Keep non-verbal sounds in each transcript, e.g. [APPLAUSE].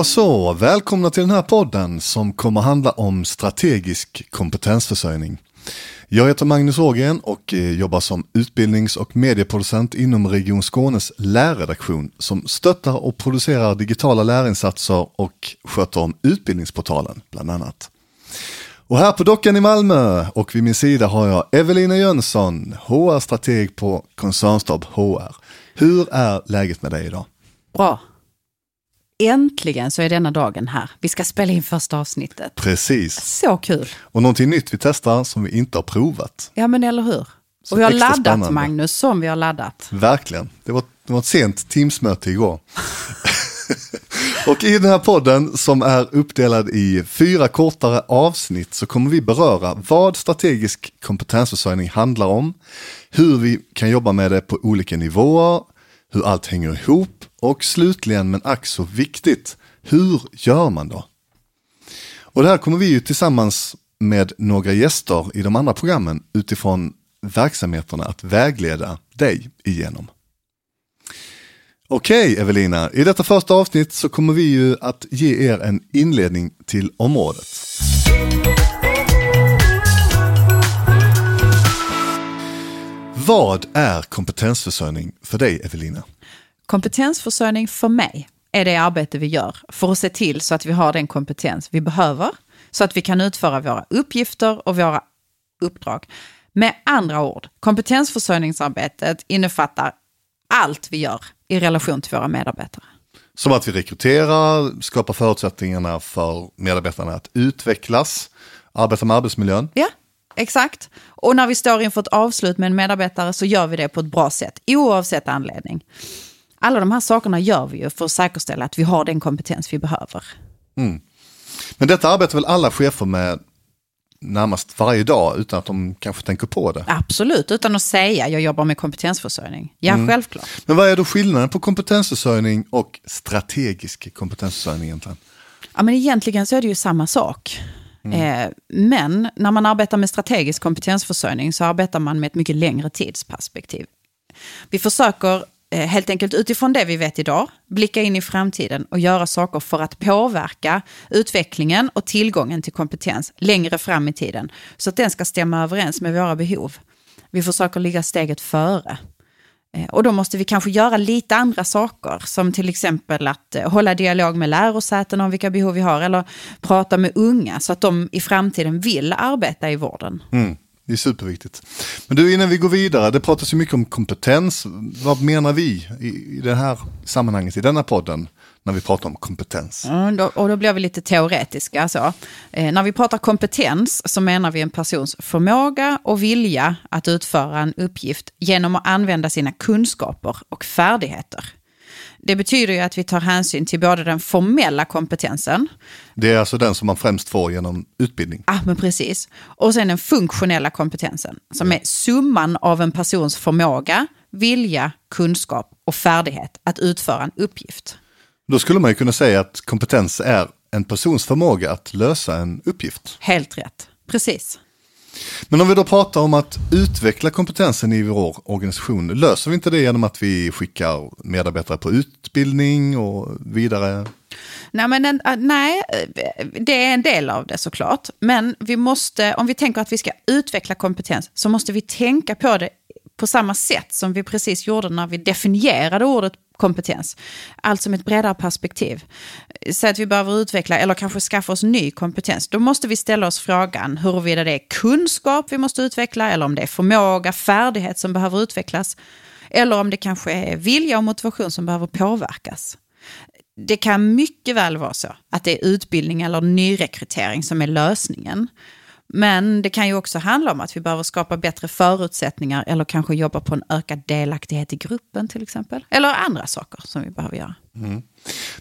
Då så, välkomna till den här podden som kommer handla om strategisk kompetensförsörjning. Jag heter Magnus Ågren och eh, jobbar som utbildnings och medieproducent inom Region Skånes lärredaktion som stöttar och producerar digitala lärinsatser och sköter om utbildningsportalen bland annat. Och här på dockan i Malmö och vid min sida har jag Evelina Jönsson, HR-strateg på Koncernstab HR. Hur är läget med dig idag? Bra. Äntligen så är denna dagen här. Vi ska spela in första avsnittet. Precis. Så kul. Och någonting nytt vi testar som vi inte har provat. Ja, men eller hur? Så och vi har laddat, spännande. Magnus, som vi har laddat. Verkligen. Det var, det var ett sent Teamsmöte igår. [LAUGHS] och i den här podden som är uppdelad i fyra kortare avsnitt så kommer vi beröra vad strategisk kompetensförsörjning handlar om, hur vi kan jobba med det på olika nivåer, hur allt hänger ihop och slutligen men ack så viktigt, hur gör man då? Och det här kommer vi ju tillsammans med några gäster i de andra programmen utifrån verksamheterna att vägleda dig igenom. Okej Evelina, i detta första avsnitt så kommer vi ju att ge er en inledning till området. Vad är kompetensförsörjning för dig Evelina? Kompetensförsörjning för mig är det arbete vi gör för att se till så att vi har den kompetens vi behöver så att vi kan utföra våra uppgifter och våra uppdrag. Med andra ord, kompetensförsörjningsarbetet innefattar allt vi gör i relation till våra medarbetare. Som att vi rekryterar, skapar förutsättningarna för medarbetarna att utvecklas, arbeta med arbetsmiljön. Ja, exakt. Och när vi står inför ett avslut med en medarbetare så gör vi det på ett bra sätt, oavsett anledning. Alla de här sakerna gör vi ju för att säkerställa att vi har den kompetens vi behöver. Men detta arbetar väl alla chefer med närmast varje dag utan att de kanske tänker på det. Absolut, utan att säga jag jobbar med kompetensförsörjning. Ja, självklart. Men vad är då skillnaden på kompetensförsörjning och strategisk kompetensförsörjning egentligen? Ja, men egentligen så är det ju samma sak. Eh, men när man arbetar med strategisk kompetensförsörjning så arbetar man med ett mycket längre tidsperspektiv. Vi försöker Eh, helt enkelt utifrån det vi vet idag blicka in i framtiden och göra saker för att påverka utvecklingen och tillgången till kompetens längre fram i tiden så att den ska stämma överens med våra behov. Vi försöker ligga steget före. Eh, och då måste vi kanske göra lite andra saker, som till exempel att eh, hålla dialog med lärosäten om vilka behov vi har, eller prata med unga så att de i framtiden vill arbeta i vården. Mm, det är superviktigt. Men du, innan vi går vidare, det pratas ju mycket om kompetens. Vad menar vi i, i det här sammanhanget, i denna podden, när vi pratar om kompetens? Mm, då, och då blir vi lite teoretiska. Alltså. Eh, när vi pratar kompetens så menar vi en persons förmåga och vilja att utföra en uppgift genom att använda sina kunskaper och färdigheter. Det betyder ju att vi tar hänsyn till både den formella kompetensen, Det är alltså den som man främst får genom utbildning. Ja, men precis. Och sen den funktionella kompetensen, som är summan av en persons förmåga, vilja, kunskap och färdighet att utföra en uppgift. Då skulle man ju kunna säga att kompetens är en persons förmåga att lösa en uppgift. Helt rätt. Precis. Men om vi då pratar om att utveckla kompetensen i vår organisation, löser vi inte det genom att vi skickar medarbetare på utbildning och vidare? Nej, men en, eh, nej, eh, det är en del av det såklart. Men vi måste, om vi tänker att vi ska utveckla kompetens så måste vi tänka på det på samma sätt som vi precis gjorde när vi definierade ordet kompetens. Alltså med ett bredare perspektiv. Så att vi behöver utveckla eller kanske skaffa oss ny kompetens. Då måste vi ställa oss frågan huruvida det är kunskap vi måste utveckla eller om det är förmåga, färdighet som behöver utvecklas. Eller om det kanske är vilja och motivation som behöver påverkas. Det kan mycket väl vara så att det är utbildning eller nyrekrytering som är lösningen. Men det kan ju också handla om att vi behöver skapa bättre förutsättningar eller kanske jobba på en ökad delaktighet i gruppen till exempel. Eller andra saker som vi behöver göra.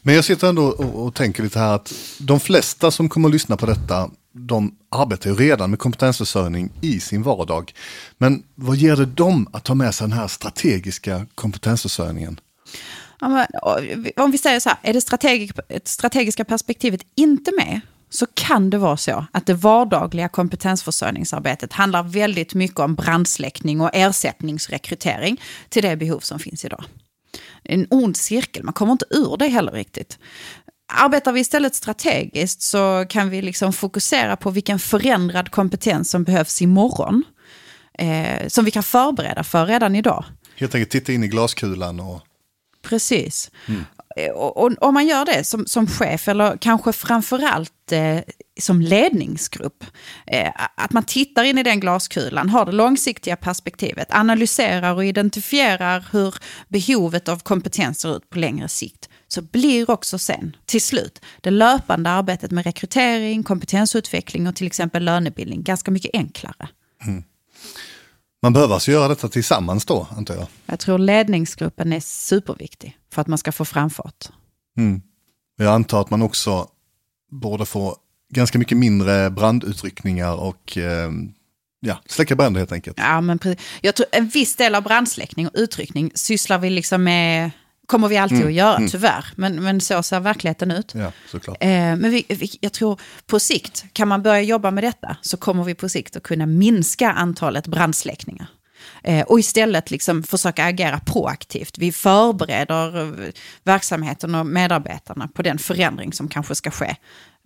Men jag sitter ändå och, och tänker lite här att de flesta som kommer att lyssna på detta, de arbetar ju redan med kompetensförsörjning i sin vardag. Men vad ger det dem att ta med sig den här strategiska kompetensförsörjningen? Ja, men, Om vi säger så här, är det strategiska perspektivet inte med så kan det vara så att det vardagliga kompetensförsörjningsarbetet handlar väldigt mycket om brandsläckning och ersättningsrekrytering till det behov som finns idag. En ond cirkel, man kommer inte ur det heller riktigt. arbetar vi istället strategiskt så kan vi liksom fokusera på vilken förändrad kompetens som behövs imorgon. Eh, som vi kan förbereda för redan idag. Helt enkelt titta in i glaskulan och... Precis. Mm. Och, och, om man gör det som, som chef, eller kanske framförallt eh, som ledningsgrupp, eh, att man tittar in i den glaskulan, har det långsiktiga perspektivet, analyserar och identifierar hur behovet av kompetens ser ut på längre sikt, så blir också sen, till slut, det löpande arbetet med rekrytering, kompetensutveckling och till exempel lönebildning ganska mycket enklare. Mm. Man behöver alltså göra detta tillsammans då, antar jag? Jag tror ledningsgruppen är superviktig för att man ska få framfart. Mm. Jag antar att man också borde få ganska mycket mindre brandutryckningar och eh, ja, släcka bränder helt enkelt. Ja, men Jag tror en viss del av brandsläckning och utryckning sysslar vi liksom med kommer vi alltid mm. att göra, mm. tyvärr. Men, men så ser verkligheten ut. Ja, såklart. Eh, men vi, vi, jag tror på sikt, kan man börja jobba med detta, så kommer vi på sikt att kunna minska antalet brandsläckningar. Eh, och istället liksom försöka agera proaktivt. Vi förbereder eh, verksamheten och medarbetarna på den förändring som kanske ska ske.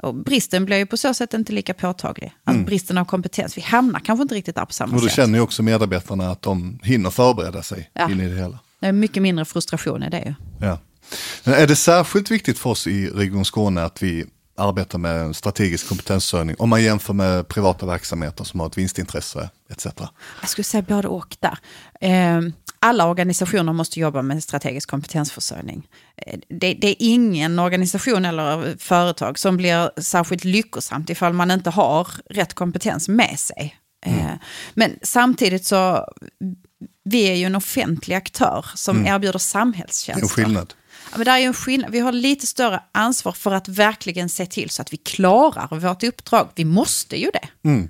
Och bristen blir ju på så sätt inte lika påtaglig. Alltså mm. bristen av kompetens. Vi hamnar kanske inte riktigt där på samma sätt. Och då känner ju också medarbetarna att de hinner förbereda sig ja. in i det hela. Det är mycket mindre frustration i det ju. Ja. Men är det särskilt viktigt för oss i Region Skåne att vi arbetar med strategisk kompetensförsörjning om man jämför med privata verksamheter som har ett vinstintresse etc. Jag skulle säga både och där. Ehm, alla organisationer måste jobba med strategisk kompetensförsörjning. Eh, det, det, är ingen organisation eller företag som blir särskilt lyckosamt ifall man inte har rätt kompetens med sig. Mm. Ehm, men samtidigt så vi är ju en offentlig aktör som mm. erbjuder samhällstjänster. En skillnad. Men där är en skillnad. Vi har lite större ansvar för att verkligen se till så att vi klarar vårt uppdrag. Vi måste ju det. Mm.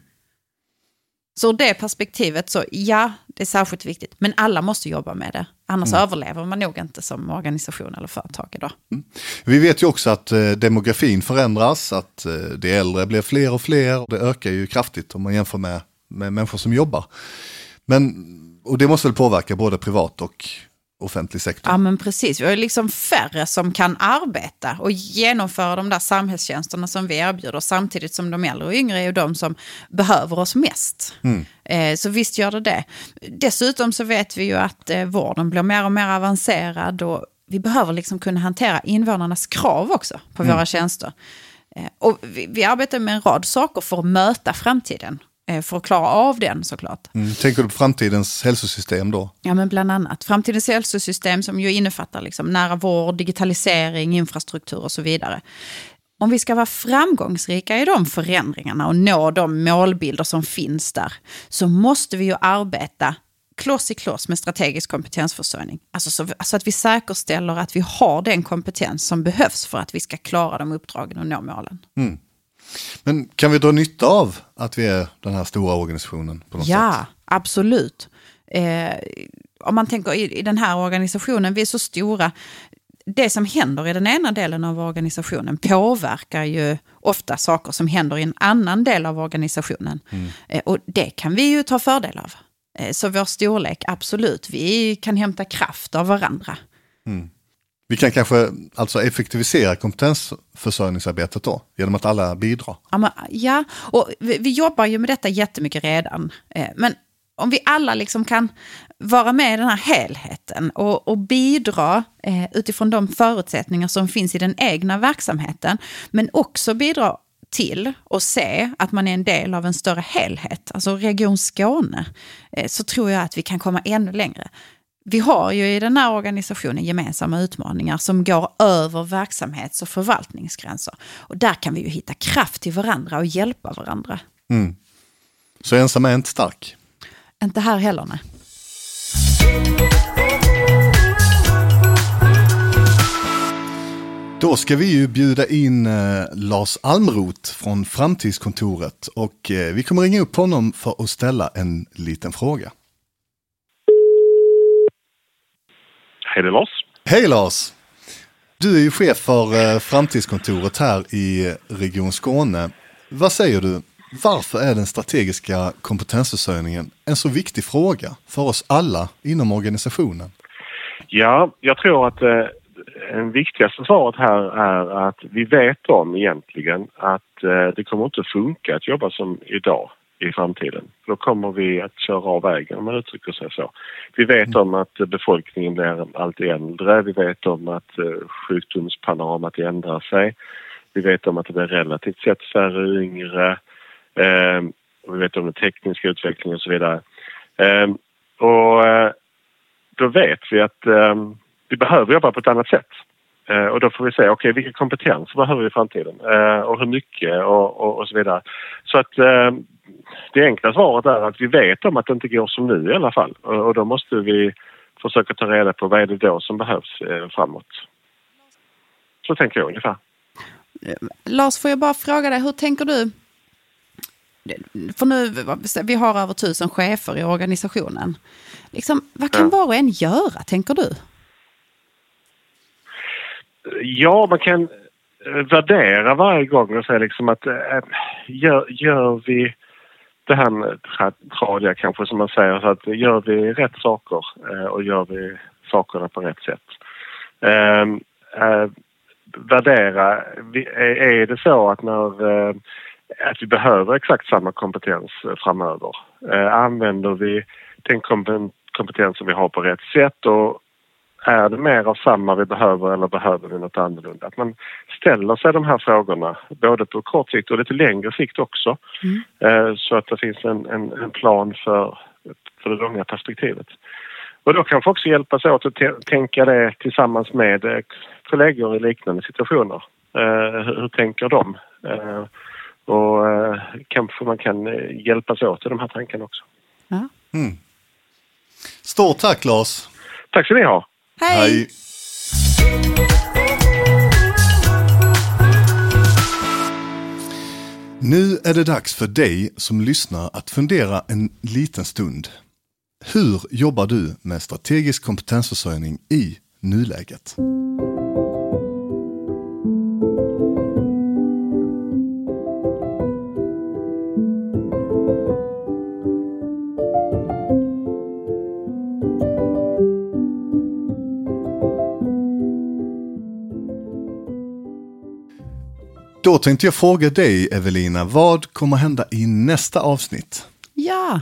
Så ur det perspektivet så ja, det är särskilt viktigt. Men alla måste jobba med det. Annars mm. överlever man nog inte som organisation eller företag idag. Mm. Vi vet ju också att eh, demografin förändras, att eh, de äldre blir fler och fler. Det ökar ju kraftigt om man jämför med, med människor som jobbar. Men och det måste väl påverka både privat och offentlig sektor? Ja men precis, vi har liksom färre som kan arbeta och genomföra de där samhällstjänsterna som vi erbjuder samtidigt som de äldre och yngre är ju de som behöver oss mest. Mm. Eh, så visst gör det det. Dessutom så vet vi ju att eh, vården blir mer och mer avancerad och vi behöver liksom kunna hantera invånarnas krav också på mm. våra tjänster. Eh, och vi, vi arbetar med en rad saker för att möta framtiden för att klara av den såklart. Mm. Tänker du på framtidens hälsosystem då? Ja, men bland annat. Framtidens hälsosystem som ju innefattar liksom nära vård, digitalisering, infrastruktur och så vidare. Om vi ska vara framgångsrika i de förändringarna och nå de målbilder som finns där, så måste vi ju arbeta kloss i kloss med strategisk kompetensförsörjning. Alltså så, så, att vi säkerställer att vi har den kompetens som behövs för att vi ska klara de uppdragen och nå målen. Mm. Men kan vi dra nytta av att vi är den här stora organisationen? på något ja, sätt? absolut. Eh, om man tänker i, i den här organisationen, vi är så stora. Det som händer i den ena delen av organisationen påverkar ju ofta saker som händer i en annan del av organisationen. Mm. Eh, och det kan vi ju ta fördel av. Eh, så vår storlek, absolut, vi kan hämta kraft av varandra. Mm. Vi kan kanske alltså effektivisera kompetensförsörjningsarbetet då, genom att alla bidrar? Ja, men, ja. och vi, vi, jobbar ju med detta jättemycket redan. Eh, men om vi alla liksom kan vara med i den här helheten och, och bidra eh, utifrån de förutsättningar som finns i den egna verksamheten, men också bidra till och se att man är en del av en större helhet, alltså Region Skåne, eh, så tror jag att vi kan komma ännu längre vi har ju i den här organisationen gemensamma utmaningar som går över verksamhets och förvaltningsgränser. Och där kan vi ju hitta kraft till varandra och hjälpa varandra. Mm. Så ensam är inte stark? Inte här heller, nej. Då ska vi ju bjuda in eh, Lars Almroth från Framtidskontoret och eh, vi kommer ringa upp honom för att ställa en liten fråga. Hej det är Lars. Hej Lars! Du är ju chef för eh, Framtidskontoret här i Region Skåne. Vad säger du? Varför är den strategiska kompetensförsörjningen en så viktig fråga för oss alla inom organisationen? Ja, jag tror att eh, det viktigaste svaret här är att vi vet om egentligen att eh, det kommer inte funka att jobba som idag i framtiden. Då kommer vi att köra av vägen om man uttrycker sig så. Vi vet om att eh, befolkningen blir allt äldre. Vi vet om att eh, sjukdomspanoramat ändrar sig. Vi vet om att det blir relativt sett färre yngre. Ehm, vi vet om den tekniska utvecklingen och så vidare. Ehm, och eh, då vet vi att ehm, vi behöver jobba på ett annat sätt. Eh, och då får vi se, okej okay, vilka kompetenser behöver vi i framtiden eh, och hur mycket och, och, och så vidare. Så att eh, det enkla svaret är att vi vet om att det inte går som nu i alla fall och, och då måste vi försöka ta reda på vad är det då som behövs eh, framåt. Så tänker jag ungefär. Lars, får jag bara fråga dig, hur tänker du? För nu, vi har över tusen chefer i organisationen. Liksom, vad kan ja. var och en göra, tänker du? Ja, man kan eh, värdera varje gång och säga liksom att äh, gör, gör vi det här med tradia kanske som man säger, så att gör vi rätt saker äh, och gör vi sakerna på rätt sätt. Äh, värdera, är det så att när att vi behöver exakt samma kompetens framöver? Använder vi den kompetens som vi har på rätt sätt och är det mer av samma vi behöver eller behöver vi något annorlunda? Att man ställer sig de här frågorna både på kort sikt och lite längre sikt också. Mm. Eh, så att det finns en, en, en, plan för, för det långa perspektivet. Och då kanske också hjälpas åt att tänka det tillsammans med eh, kollegor i liknande situationer. Eh, hur, hur tänker de? Och kanske man kan hjälpas åt i de här tankarna också. Ja. Mm. Stort tack Lars! Tack ska ni ha! Hej! Hej. Nu är det dags för dig som lyssnar att fundera en liten stund. Hur jobbar du med strategisk kompetensförsörjning i nuläget? Då tänkte jag fråga dig, Evelina, vad kommer hända i nästa avsnitt? Ja,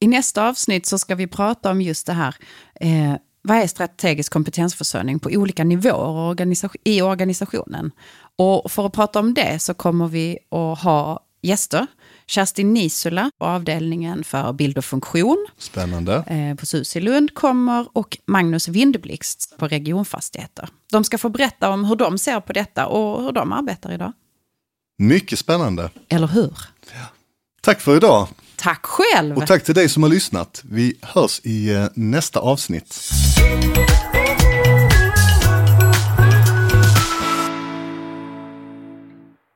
i nästa avsnitt så ska vi prata om just det här. Eh, vad är strategisk kompetensförsörjning på olika nivåer i organisationen? Och för att prata om det så kommer vi att ha gäster Kerstin Nisula på avdelningen för bild och funktion. Spännande. Eh, på SUS i Lund kommer och Magnus Windblixt på regionfastigheter. De ska få berätta om hur de ser på detta och hur de arbetar idag. Mycket spännande. Eller hur? Ja. Tack för idag. Tack själv. Och tack till dig som har lyssnat. Vi hörs i eh, nästa avsnitt.